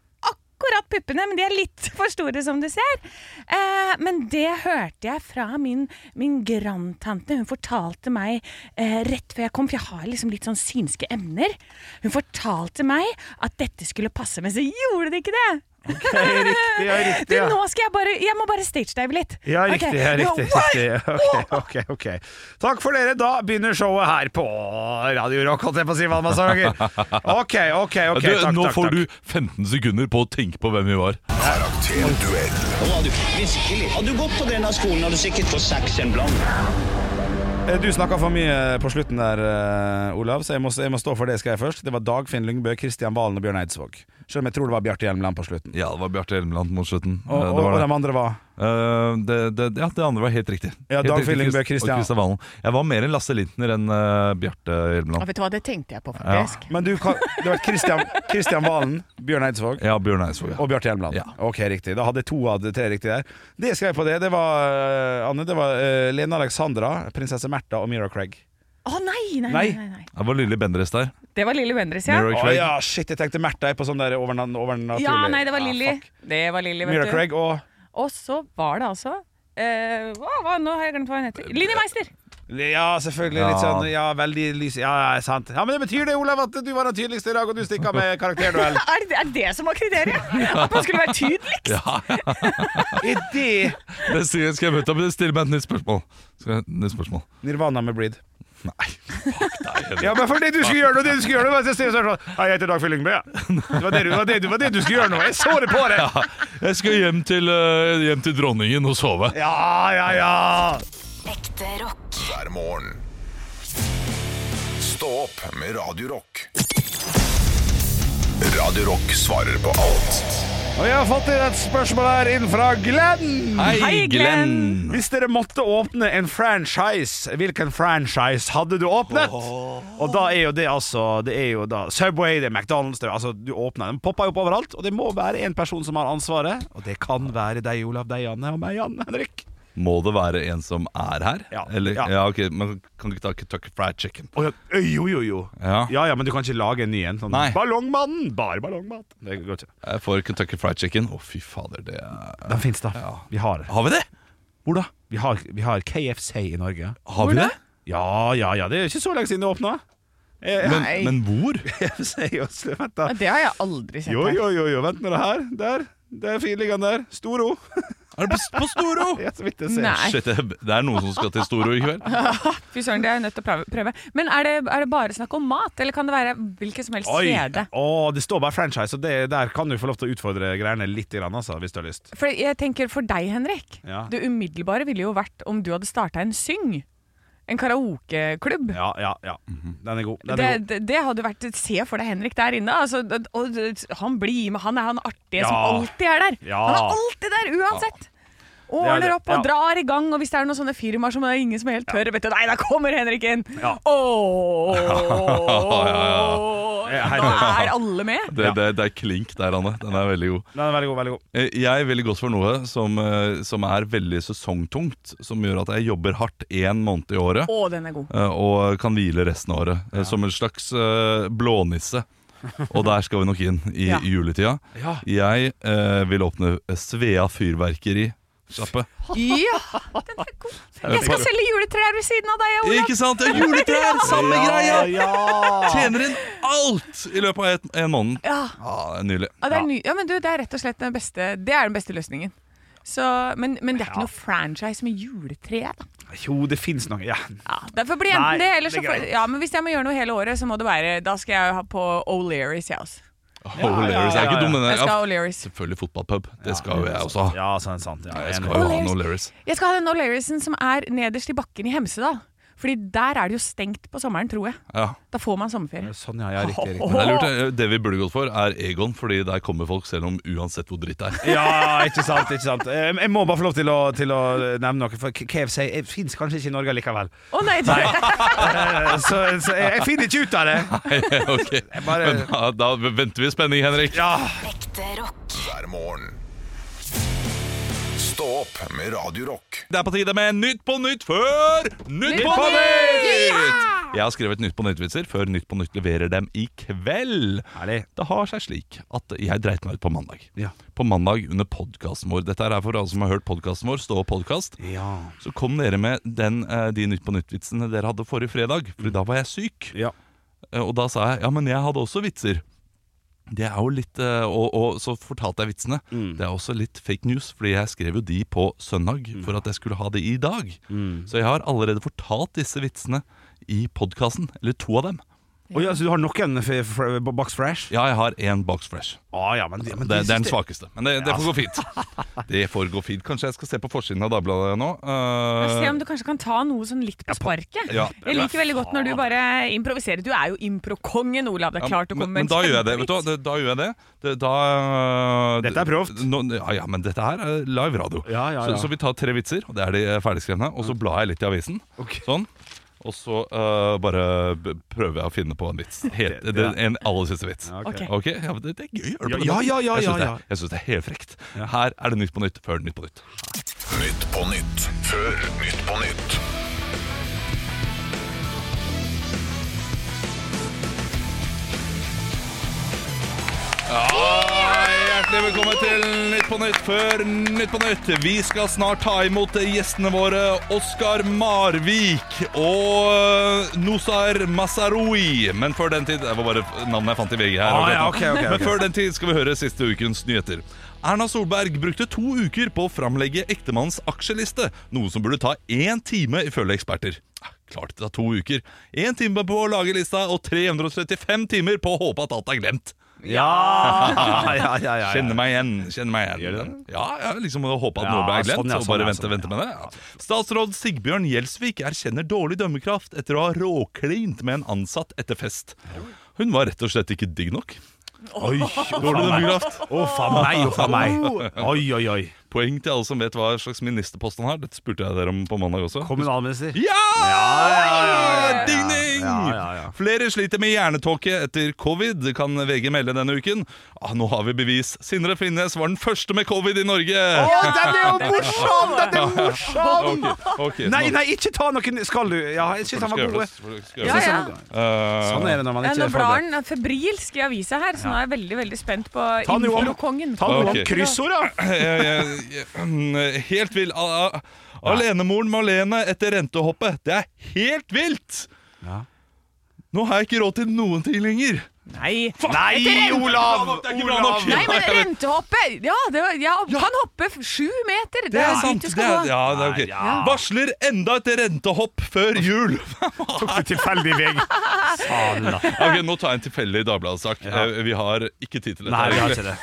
Speaker 2: akkurat puppene, men de er litt for store, som du ser. Eh, men det hørte jeg fra min, min grandtante. Hun fortalte meg eh, rett før jeg kom, for jeg har liksom litt sånn synske emner. Hun fortalte meg at dette skulle passe, men så gjorde det ikke det.
Speaker 1: Riktig, ja, riktig.
Speaker 2: Du, nå skal jeg bare Jeg må bare stagedive litt.
Speaker 1: Ja, riktig. Okay.
Speaker 2: Ja,
Speaker 1: riktig, riktig. Okay, ok, ok. Takk for dere. Da begynner showet her på Radio Rock, holdt jeg på å si. Valmasanger. Ok, ok, ok.
Speaker 3: du,
Speaker 1: Takk,
Speaker 3: nå
Speaker 1: takk,
Speaker 3: får
Speaker 1: takk.
Speaker 3: du 15 sekunder på å tenke på hvem vi var.
Speaker 4: Karakterduell.
Speaker 6: Har du virkelig. Har du gått på denne skolen, har du sikkert fått seks en blank.
Speaker 1: Eh, Du snakka for mye på slutten der, eh, Olav, så jeg må, jeg må stå for det skal jeg først. Det var Dagfinn Lyngbø, Kristian Valen og Bjørn Eidsvåg. Selv om jeg tror det var Bjarte Hjelmeland på slutten.
Speaker 3: Ja, det var Bjarte Hjelmeland mot slutten.
Speaker 1: Og,
Speaker 3: Eh,
Speaker 1: og, og de andre var
Speaker 3: Uh, det, det, ja, det andre var helt riktig.
Speaker 1: Ja,
Speaker 3: Helt
Speaker 1: Dag
Speaker 3: Fillingbø
Speaker 1: Christian.
Speaker 3: og Christian Valen. Jeg var mer enn Lasse Lintner enn uh, Bjarte
Speaker 2: Ja,
Speaker 3: Hjelmeland.
Speaker 2: vet du hva, det tenkte jeg på, faktisk.
Speaker 1: Men du, kan- det var Kristian, Christian Valen, Bjørn Eidsvåg
Speaker 3: Ja, Bjørn Eidsvåg. Ja.
Speaker 1: og Bjarte Hjelmeland.
Speaker 3: Ja.
Speaker 1: Ok, riktig. Da hadde jeg to av de tre riktige der. Det skrev jeg på det. Det var, uh, Anne, det var uh, Lene Alexandra, prinsesse Märtha og Mira Craig.
Speaker 2: Å nei, nei,
Speaker 1: Nei.
Speaker 2: nei, nei, nei.
Speaker 3: Det var Lilly Bendriss der.
Speaker 2: Det var Lilly Bendriss, ja.
Speaker 1: Å ja, shit, jeg tenkte Märtha på sånn der overna- overnaturlig
Speaker 2: Ja, nei, det var
Speaker 1: Ah,
Speaker 2: Lilly.
Speaker 1: Ah,
Speaker 2: det var Lilly, vet
Speaker 1: Mira
Speaker 2: du.
Speaker 1: Craig og
Speaker 2: Og så var det altså eh, hva, hva, Nå har jeg glemt hva hun heter. Linni Meister!
Speaker 1: Ja, selvfølgelig. Litt
Speaker 3: Ja.
Speaker 1: sånn Ja, veldig lys Ja, ja, sant. Ja, Men det betyr det, Olav, at du var den tydeligste i dag, og du stikker av med karakterduell.
Speaker 2: Er det, er det som var kriteriet? At man skulle være tydeligst?
Speaker 3: Ja,
Speaker 1: Er det
Speaker 3: Det sier jeg skal jeg møte opp. Stille meg et nytt spørsmål. Skal jeg, nytt spørsmål.
Speaker 1: Nirvana med Breed?
Speaker 3: Nei, fuck deg.
Speaker 1: Ja, men for det du skulle gjøre nå, det du skulle gjøre nå var at jeg stiller spørsmål. Hei, jeg heter Dag Fyllingbø. ja. Det var det, du- det, var det, det var det du skulle gjøre nå. Jeg så det på deg.
Speaker 3: Jeg skal hjem til, eh, hjem til dronningen og sove.
Speaker 1: Ja, ja, ja.
Speaker 5: Ekte rock.
Speaker 4: hver morgen. Stå opp med Radio Rock. Radio Rock svarer på alt
Speaker 1: Og jeg har fått inn et spørsmål her inn fra Glenn.
Speaker 2: Hei, Glenn.
Speaker 1: Hvis dere måtte åpne en franchise, hvilken franchise hadde du åpnet? Og da er jo det altså Det er jo da Subway, det er McDonald's det er, altså, Du åpner den, popper jo opp overalt, og det må være en person som har ansvaret. Og det kan være deg, Olav, deg, Janne, og meg, Jan Henrik.
Speaker 3: Må det være en som er her?
Speaker 1: Ja,
Speaker 3: Eller,
Speaker 1: ja.
Speaker 3: ja. ok, Men kan du ikke ta Kentucky Fried Chicken?
Speaker 1: Oh, ja, jo, jo, jo.
Speaker 3: Ja.
Speaker 1: Ja, ja, men du kan ikke lage en ny en. Sånn,
Speaker 3: Nei.
Speaker 1: Ballongmannen! Bare ballongmat. Det går ikke.
Speaker 3: Jeg får Kentucky Fried Chicken. Å, fy fader, det er
Speaker 1: Den fins, da. Vi har det.
Speaker 3: Har vi det? Hvor da?
Speaker 1: Vi har, vi har KFC i Norge.
Speaker 3: Har vi det?
Speaker 1: Ja, ja, ja. Det er ikke så lenge siden det åpna. Eh,
Speaker 3: Men, men hvor?
Speaker 1: KFC i Oslo, vent da.
Speaker 2: Det har jeg aldri sett
Speaker 1: Jo, jo, jo, jo. vent nå det her. Der. Det er fin liggende der. Storo.
Speaker 3: Er det på, Storo?
Speaker 1: Ja, så vidt jeg ser.
Speaker 2: Nei.
Speaker 3: Shit, det det er noen som skal til Storo i kveld.
Speaker 2: Fy søren, det er jeg nødt til å prøve- prøve. Men er det, er det bare snakk om mat, eller kan det være hvilken som helst
Speaker 1: Oi.
Speaker 2: kjede?
Speaker 1: Å, det står bare franchise, og det, der kan du få lov til å utfordre greiene litt, grann, altså, hvis du har lyst.
Speaker 2: For jeg tenker for deg, Henrik.
Speaker 1: Ja.
Speaker 2: Det umiddelbare ville jo vært om du hadde starta en syng. En karaokeklubb.
Speaker 1: Ja, ja, ja. Den er god. Den
Speaker 2: Det,
Speaker 1: er god.
Speaker 2: det, det hadde vært Se for deg Henrik der inne. Altså, han blir med. Han er han artige
Speaker 1: Ja.
Speaker 2: som alltid er der. Han er alltid der uansett.
Speaker 1: Er
Speaker 2: Ordner opp og
Speaker 1: ja.
Speaker 2: drar i gang. Og hvis det er noen sånne firmaer som det er ingen som helt tør Vet du, Nei, der kommer Henrik inn!
Speaker 1: Ja. Er
Speaker 2: Nå er alle med.
Speaker 3: Det, det, det er klink der, Anne. Den er veldig god.
Speaker 1: Den er veldig god. veldig god
Speaker 3: Eh, Jeg ville gått for noe som, eh, som er veldig sesongtungt. Som gjør at jeg jobber hardt én måned i året.
Speaker 2: Å, den er god.
Speaker 3: eh, Og kan hvile resten av året. Ja. Som en slags blånisse. Og der skal vi nok inn i
Speaker 2: Ja.
Speaker 3: juletida.
Speaker 1: Ja.
Speaker 3: Jeg eh, vil åpne Svea fyrverkeri. Sjappe.
Speaker 2: Ja, den er god. Jeg skal selge juletrær ved siden av deg, Olav.
Speaker 3: Ikke sant? Det er juletrær! Samme greia!
Speaker 1: Ja!
Speaker 3: Tjener inn alt i løpet av et, en måned.
Speaker 2: Ja.
Speaker 3: Ja, det er nydelig.
Speaker 2: Ja, det, er ny, ja, men du, det er rett og slett den beste Det er den beste løsningen. Så, men, men det er ikke noe franchise med juletre, da.
Speaker 1: Jo, det fins noe. Ja.
Speaker 2: Ja, Derfor blir enten
Speaker 1: Nei,
Speaker 2: det, eller så
Speaker 1: det
Speaker 2: får, ja, men hvis jeg må gjøre noe hele året, så må det være Da skal jeg ha på O'Learys, jeg også.
Speaker 3: O'Learys er ikke dum, men
Speaker 2: Jeg skal ha O'Learys.
Speaker 3: selvfølgelig fotballpub. Det skal jo jeg også ha.
Speaker 1: Ja, sant, sant. Ja,
Speaker 3: Jeg skal jo ha en O'Learys.
Speaker 2: Jeg skal ha den O'Learysen som er nederst i bakken i Hemsedal. Fordi der er det jo stengt på sommeren, tror jeg.
Speaker 3: Ja.
Speaker 2: Da får man sommerferie.
Speaker 1: Sånn, ja. ja riktig. riktig.
Speaker 3: Men det, er lurt, det vi burde gått for, er Egon, fordi der kommer folk selv om uansett hvor dritt det er.
Speaker 1: Ja, ikke sant. ikke sant Eh, Jeg må bare få lov til å, til å nevne noe, for KFC fins kanskje ikke i Norge likevel.
Speaker 2: Å nei, det,
Speaker 1: Eh, Så, så jeg, jeg finner ikke ut av det.
Speaker 3: ok,
Speaker 1: bare-
Speaker 3: Men da, da venter vi i spenning, Henrik.
Speaker 1: Ja,
Speaker 4: hver morgen. Stå opp med Radio Rock.
Speaker 3: Det er på tide med Nytt på nytt før Nytt på
Speaker 2: på
Speaker 3: nytt! Jeg har skrevet Nytt på nytt-vitser før Nytt på nytt leverer dem i kveld.
Speaker 1: Herlig.
Speaker 3: Det har seg slik at jeg dreit meg ut på mandag.
Speaker 1: Ja.
Speaker 3: På mandag under podkasten vår. Dette er for alle som har hørt podkasten vår, Stå opp podkast.
Speaker 1: Ja.
Speaker 3: Så kom dere med den, eh, de Nytt på nytt-vitsene dere hadde forrige fredag. For da var jeg syk.
Speaker 1: Ja.
Speaker 3: Eh, Og da sa jeg ja, men jeg hadde også vitser. Det er jo litt eh, og, og så fortalte jeg vitsene. Det er også litt fake news, fordi jeg skrev jo de på søndag for at jeg skulle ha det i dag. Så jeg har allerede fortalt disse vitsene i podkasten. Eller to av dem.
Speaker 1: Å ja, så du har noen f- f- box fresh?
Speaker 3: Ja, jeg har én box fresh.
Speaker 1: Ah, ja, men, men
Speaker 3: Det, det er den svakeste. Men det, det får gå fint. Det får gå fint. Kanskje jeg skal se på forsiden av Dagbladet nå. Uh...
Speaker 2: Se om du kanskje kan ta noe sånn litt på sparket.
Speaker 3: ja.
Speaker 2: Jeg liker veldig godt når du bare improviserer. Du er jo improkongen, Olav. Det er klart å
Speaker 3: men,
Speaker 2: komme med
Speaker 3: men da gjør jeg det. vet du? Da gjør jeg det. Da, da,
Speaker 1: Dette er proft.
Speaker 3: No, ja, ja, men dette her er live radio.
Speaker 1: Ja, ja, ja.
Speaker 3: Så, så vi tar tre vitser, og det er de eh, ferdigskrevne. Og så blar jeg litt i avisen.
Speaker 1: Okay.
Speaker 3: Sånn. Og så uh, bare prøver jeg å finne på en vits. Helt,
Speaker 1: Det-
Speaker 3: det, en aller siste vits.
Speaker 1: Okay.
Speaker 3: Okay? ja, det, det er gøy. å høre på
Speaker 1: Ja, ja, ja, ja,
Speaker 3: jeg syns
Speaker 1: ja,
Speaker 3: det,
Speaker 1: ja.
Speaker 3: er- er helt frekt. Her er det Nytt på nytt før Nytt på nytt.
Speaker 4: Nytt på nytt før Nytt på nytt.
Speaker 3: Hjertelig velkommen til Nytt på Nytt før Nytt på Nytt. Vi skal snart ta imot gjestene våre Oskar Marvik og Nosar Masaroui. Men før den tid Det var bare navnet jeg fant i VG her.
Speaker 1: Ah, ja,
Speaker 3: okay, okay,
Speaker 1: ok, ok, ok.
Speaker 3: Men før den tid skal vi høre siste ukens nyheter. Erna Solberg brukte to uker på å framlegge ektemannens aksjeliste, noe som burde ta én time, ifølge eksperter. Ah, Klart det tar to uker. Én time på å lage lista og 335 timer på å håpe at alt er glemt.
Speaker 1: Ja, ja, ja, ja, ja.
Speaker 3: Kjenner meg igjen. kjenner meg igjen
Speaker 1: Gjør du det?
Speaker 3: Ja, jeg liksom Håpa at
Speaker 1: Ja,
Speaker 3: noe ble glemt,
Speaker 1: sånn, ja,
Speaker 3: og
Speaker 1: sånn,
Speaker 3: bare
Speaker 1: ja,
Speaker 3: vente,
Speaker 1: sånn,
Speaker 3: vente
Speaker 1: ja.
Speaker 3: med det. Ja. Statsråd Sigbjørn Gjelsvik erkjenner dårlig dømmekraft etter å ha råklint med en ansatt etter fest. Hun var rett og slett ikke digg nok.
Speaker 1: Oi,
Speaker 3: Dårlig dømmekraft.
Speaker 1: Å, faen meg, å, faen meg. Oi, oi, oi.
Speaker 3: Poeng til alle som vet hva slags ministerpost han har. Dette spurte jeg dere om på mandag også.
Speaker 1: Kommunalminister.
Speaker 3: Ja!
Speaker 1: ja, ja.
Speaker 3: Ding, ding!
Speaker 1: Ja, ja, ja.
Speaker 3: Flere sliter med hjernetåke etter covid, kan VG melde denne uken. Ah, nå har vi bevis. Sindre Finnes var den første med covid i Norge.
Speaker 1: Å, den er jo morsom! Den er morsom!
Speaker 3: Ok, ok,
Speaker 1: Nei,
Speaker 3: nå-
Speaker 1: nei, ikke ta noen Skal du? Ja, jeg syns han var god.
Speaker 2: Ja, ja.
Speaker 3: Eh,
Speaker 1: Sånn er det når man ikke
Speaker 2: nå
Speaker 1: er
Speaker 2: blar
Speaker 1: forberedt.
Speaker 2: han febrilsk i avisa her, så nå er jeg veldig veldig spent på
Speaker 1: Ta noe om-
Speaker 2: Inflokongen.
Speaker 1: Ta noe om kryssord, da.
Speaker 3: mm, helt vill. Alenemoren Malene etter rentehoppet. Det er helt vilt!
Speaker 1: Ja.
Speaker 3: Nå har jeg ikke råd til noen ting lenger.
Speaker 2: Nei.
Speaker 1: Nei, Olav! Olav!
Speaker 2: Nei, men rentehoppet! Ja, det var, jeg kan hoppe sju meter. Det,
Speaker 3: Det er sant. Det er, ja, det er ok.
Speaker 1: Ja.
Speaker 3: Varsler enda et rentehopp før jul.
Speaker 1: Tok du tilfeldig vei? Sala.
Speaker 3: Ok, Nå tar jeg en tilfeldig Dagbladet-sak. Eh, Vi har ikke tid til dette.
Speaker 1: Nei, vi har ikke det.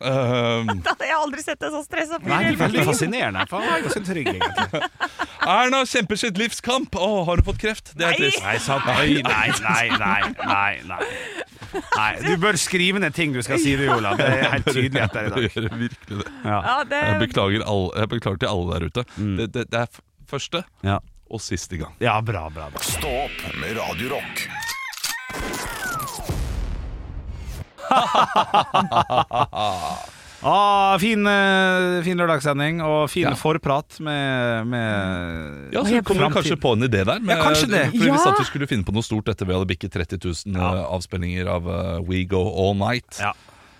Speaker 3: Eh,
Speaker 2: Da hadde jeg aldri sett deg så stressa
Speaker 1: Nei, det er veldig fascinerende. Er ganske trygg, egentlig.
Speaker 3: Erna kjemper sitt livs kamp. Å, har hun fått kreft? Det er trist.
Speaker 1: Nei, sant? Nei, nei, nei, nei, nei, nei. Nei, Du bør skrive ned ting du skal si, du, Olav. Det er helt tydelig etter i dag.
Speaker 3: Jeg gjør virkelig det.
Speaker 1: Ja.
Speaker 2: Ja, det,
Speaker 3: Jeg beklager, alle, jeg beklager til alle der ute. Det, det, det er første
Speaker 1: Ja.
Speaker 3: og siste gang.
Speaker 1: ja, bra, bra. bra.
Speaker 4: Stå opp med Radio Rock.
Speaker 1: Ah, fin, eh, fin lørdagssending og fin
Speaker 3: Ja.
Speaker 1: forprat med, med
Speaker 3: Ja, så kommer du kanskje på en idé der.
Speaker 1: Ja, kanskje det.
Speaker 3: Fordi Vi
Speaker 2: Ja.
Speaker 3: satt vi skulle finne på noe stort etter vi hadde bikket 30 000 ja. avspillinger av eh, We Go All Night.
Speaker 1: Ja.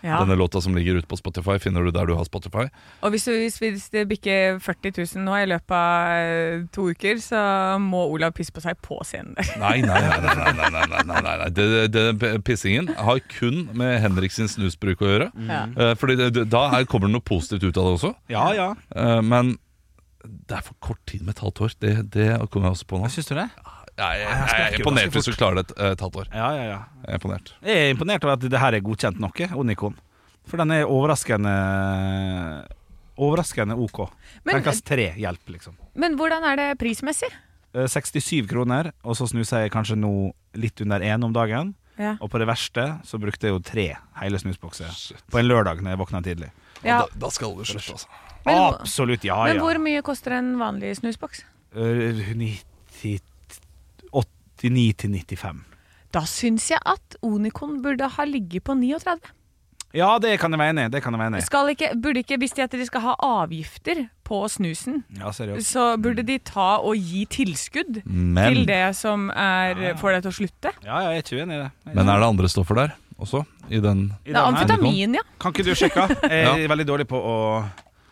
Speaker 2: Ja.
Speaker 3: Denne låta som ligger ute på Spotify, finner du der du har Spotify.
Speaker 2: Og hvis, du, hvis, hvis det bikker 40 000 nå i løpet av eh, to uker, så må Olav pisse på seg på scenen der.
Speaker 3: Nei, nei, nei. nei, nei, nei, nei, nei, nei, nei. Det, det, Pissingen har kun med Henrik sin snusbruk å gjøre.
Speaker 2: Mm.
Speaker 3: Eh, Fordi det, Da er, kommer det noe positivt ut av det også.
Speaker 1: Ja, ja.
Speaker 3: Eh, Men det er for kort tid med et halvt år. Det, det kommer jeg også på nå.
Speaker 1: Syns du det?
Speaker 3: Jeg, jeg,
Speaker 1: jeg
Speaker 3: jeg er imponert hvis du klarer det et, et halvt år.
Speaker 1: Ja, ja, ja.
Speaker 3: Jeg er imponert.
Speaker 1: Jeg er imponert over at det her er godkjent noe, Onikon. For den er overraskende Overraskende OK.
Speaker 2: Men-
Speaker 1: Tenkast tre hjelp, liksom.
Speaker 2: Men hvordan er det prismessig?
Speaker 1: Eh, 67 kroner, og så snuser jeg kanskje nå litt under én om dagen.
Speaker 2: Ja.
Speaker 1: Og på det verste så brukte jeg jo tre hele snusbokser på en lørdag når jeg våkna tidlig.
Speaker 2: Ja.
Speaker 3: Da, da skal du slutte, altså.
Speaker 2: Men,
Speaker 1: Absolutt, ja
Speaker 2: men
Speaker 1: ja.
Speaker 2: hvor mye koster en vanlig snusboks?
Speaker 1: Eh, 90 89 til 95.
Speaker 2: Da syns jeg at Onikon burde ha ligget på 39.
Speaker 1: Ja, det kan jeg være enig i. Det kan jeg være enig i.
Speaker 2: Skal ikke, burde ikke, Hvis de at de skal ha avgifter på snusen,
Speaker 1: Ja, seriøst.
Speaker 2: så burde de ta og gi tilskudd
Speaker 3: Men,
Speaker 2: til det som er, får deg til å slutte.
Speaker 1: Ja, ja, jeg er ikke uenig i det. Jeg
Speaker 3: men er det andre stoffer der også? I den
Speaker 1: I
Speaker 2: Det er
Speaker 1: den
Speaker 2: amfetamin, ja.
Speaker 1: Kan ikke du sjekke? Jeg er veldig dårlig på å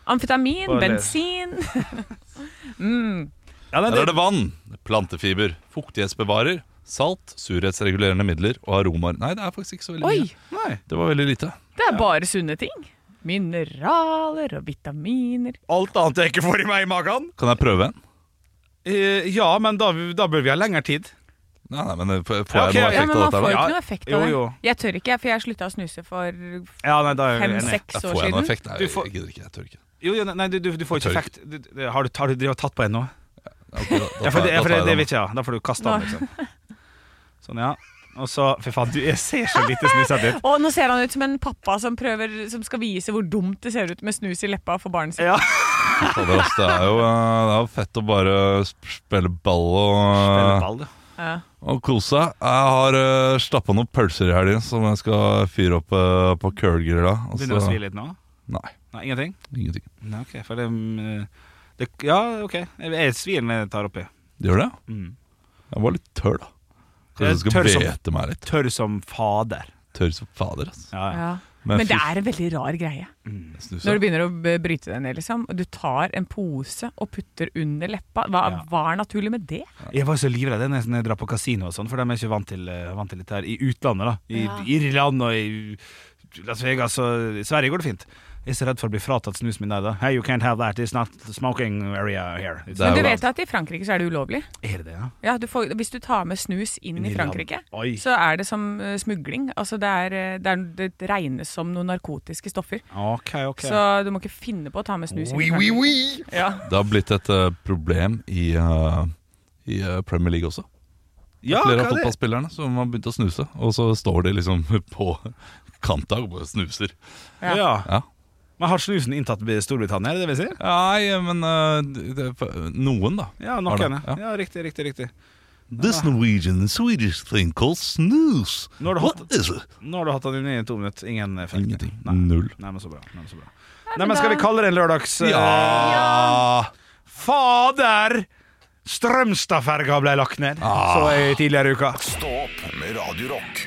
Speaker 2: Amfetamin,
Speaker 1: på
Speaker 2: bensin mm.
Speaker 1: Ja, nei,
Speaker 3: Der er det vann, plantefiber, fuktighetsbevarer, salt, surhetsregulerende midler og aromaer. Nei, det er faktisk ikke så veldig
Speaker 2: Oi!
Speaker 3: mye.
Speaker 1: Nei.
Speaker 3: Det var veldig lite.
Speaker 2: Det er bare sunne ting. Mineraler og vitaminer.
Speaker 1: Alt annet jeg ikke får i meg i magen.
Speaker 3: Kan jeg prøve en?
Speaker 1: Eh, ja, men da, da bør vi ha lengre tid.
Speaker 3: Nei, nei, men Får jeg
Speaker 1: Ja, ok,
Speaker 3: noe
Speaker 1: ja,
Speaker 2: Ja, men
Speaker 3: av
Speaker 2: Man
Speaker 3: dette?
Speaker 2: får
Speaker 3: her
Speaker 2: jo
Speaker 3: da?
Speaker 2: ikke noe effekt
Speaker 1: Jo,
Speaker 2: av det.
Speaker 1: jo.
Speaker 2: Jeg tør ikke, for jeg slutta å snuse for
Speaker 1: Ja, nei, da er jeg enig.
Speaker 2: fem-seks
Speaker 3: Ja,
Speaker 2: år
Speaker 3: får jeg noe
Speaker 2: siden.
Speaker 3: effekt? Nei,
Speaker 1: Du får-
Speaker 3: jeg gidder ikke. Jeg tør ikke.
Speaker 1: Jo, jo, nei, du, du, du får ikke
Speaker 3: Jeg tør
Speaker 1: effekt. Du, du, har du, har du tatt på en nå?
Speaker 3: Ok, da, da
Speaker 1: Ja, for det,
Speaker 3: da
Speaker 1: for det, det vil ikke jeg ha. Da får du kaste den, liksom. Sånn, ja. Og så Fy faen, du, jeg ser så lite snusete ut.
Speaker 2: Og nå ser han ut som en pappa som prøver Som skal vise hvor dumt det ser ut med snus i leppa for barnet sitt.
Speaker 1: Ja.
Speaker 3: Det er jo eh, det er fett å bare spille ball og,
Speaker 1: Spille ball, du.
Speaker 2: Ja.
Speaker 3: og kose seg. Jeg har uh, stappa noen pølser i helgen som jeg skal fyre opp uh, på curlgrilla. og
Speaker 1: Begynner du å
Speaker 3: så-
Speaker 1: svi litt nå?
Speaker 3: Nei,
Speaker 1: Nei, ingenting?
Speaker 3: ingenting.
Speaker 1: Nei, ok, for det, mm, det Ja, ok. Jeg, svir når jeg tar oppi.
Speaker 3: Det gjør det?
Speaker 1: Mm.
Speaker 3: Jeg var litt tørr, da. Kanskje jeg skal
Speaker 1: tørr som-
Speaker 3: meg litt.
Speaker 1: Tørr som fader.
Speaker 3: Tørr som fader, altså.
Speaker 1: Ja, ja.
Speaker 2: Ja.
Speaker 3: Men,
Speaker 2: Men det er en veldig rar greie.
Speaker 3: Mm.
Speaker 2: Når du begynner å bryte deg ned, liksom, du tar en pose og putter under leppa. Hva,
Speaker 1: Ja.
Speaker 2: hva er naturlig med det?
Speaker 1: Jeg var så livredd når jeg- drar på kasino og sånn, for de er ikke vant til, eh, vant til dette her i utlandet. da I
Speaker 2: Ja.
Speaker 1: Irland og i Las Vegas og i Sverige går det fint. Jeg er så redd for å bli fratatt snusen min der. da Hey, you can't have that, it's not smoking area here. It's
Speaker 2: Men du vet at i Frankrike så er det ulovlig?
Speaker 1: Er det det, ja?
Speaker 2: Ja, du får, Hvis du tar med snus inn i Frankrike,
Speaker 1: Oi.
Speaker 2: så er det som eh, smugling. Altså det, er, eh, det, er, det regnes som noen narkotiske stoffer.
Speaker 1: Ok, ok.
Speaker 2: Så du må ikke finne på å ta med snus inn
Speaker 1: Oui,
Speaker 2: i
Speaker 1: oui,
Speaker 2: Frankrike.
Speaker 1: oui.
Speaker 2: Ja.
Speaker 3: Det har blitt et uh, problem i, uh, i uh, Premier League også.
Speaker 1: Ja,
Speaker 3: Flere av
Speaker 1: er
Speaker 3: fotballspillerne som har begynt å snuse, og så står de liksom på kanta og bare snuser.
Speaker 2: Ja.
Speaker 1: Ja. Men har snusen inntatt Storbritannia, er det det vi sier?
Speaker 3: Nei, men uh, noen, da.
Speaker 1: Ja, nok
Speaker 3: en.
Speaker 1: Ja.
Speaker 3: ja.
Speaker 1: riktig, riktig, riktig.
Speaker 3: This Norwegian Swedish thing called snooze.
Speaker 1: Nå har du hatt- Nå har du hatt den i to minutter. Ingen effekt.
Speaker 3: Ingenting.
Speaker 1: Nei.
Speaker 3: Null.
Speaker 1: Nei, men så bra. Nei, men så bra. Nei, men Skal vi kalle det en lørdags... Ja!
Speaker 3: Ja!
Speaker 1: Fader! Strømstadferga ble lagt ned, så jeg tidligere i uka.
Speaker 4: Stå opp med Radio Rock.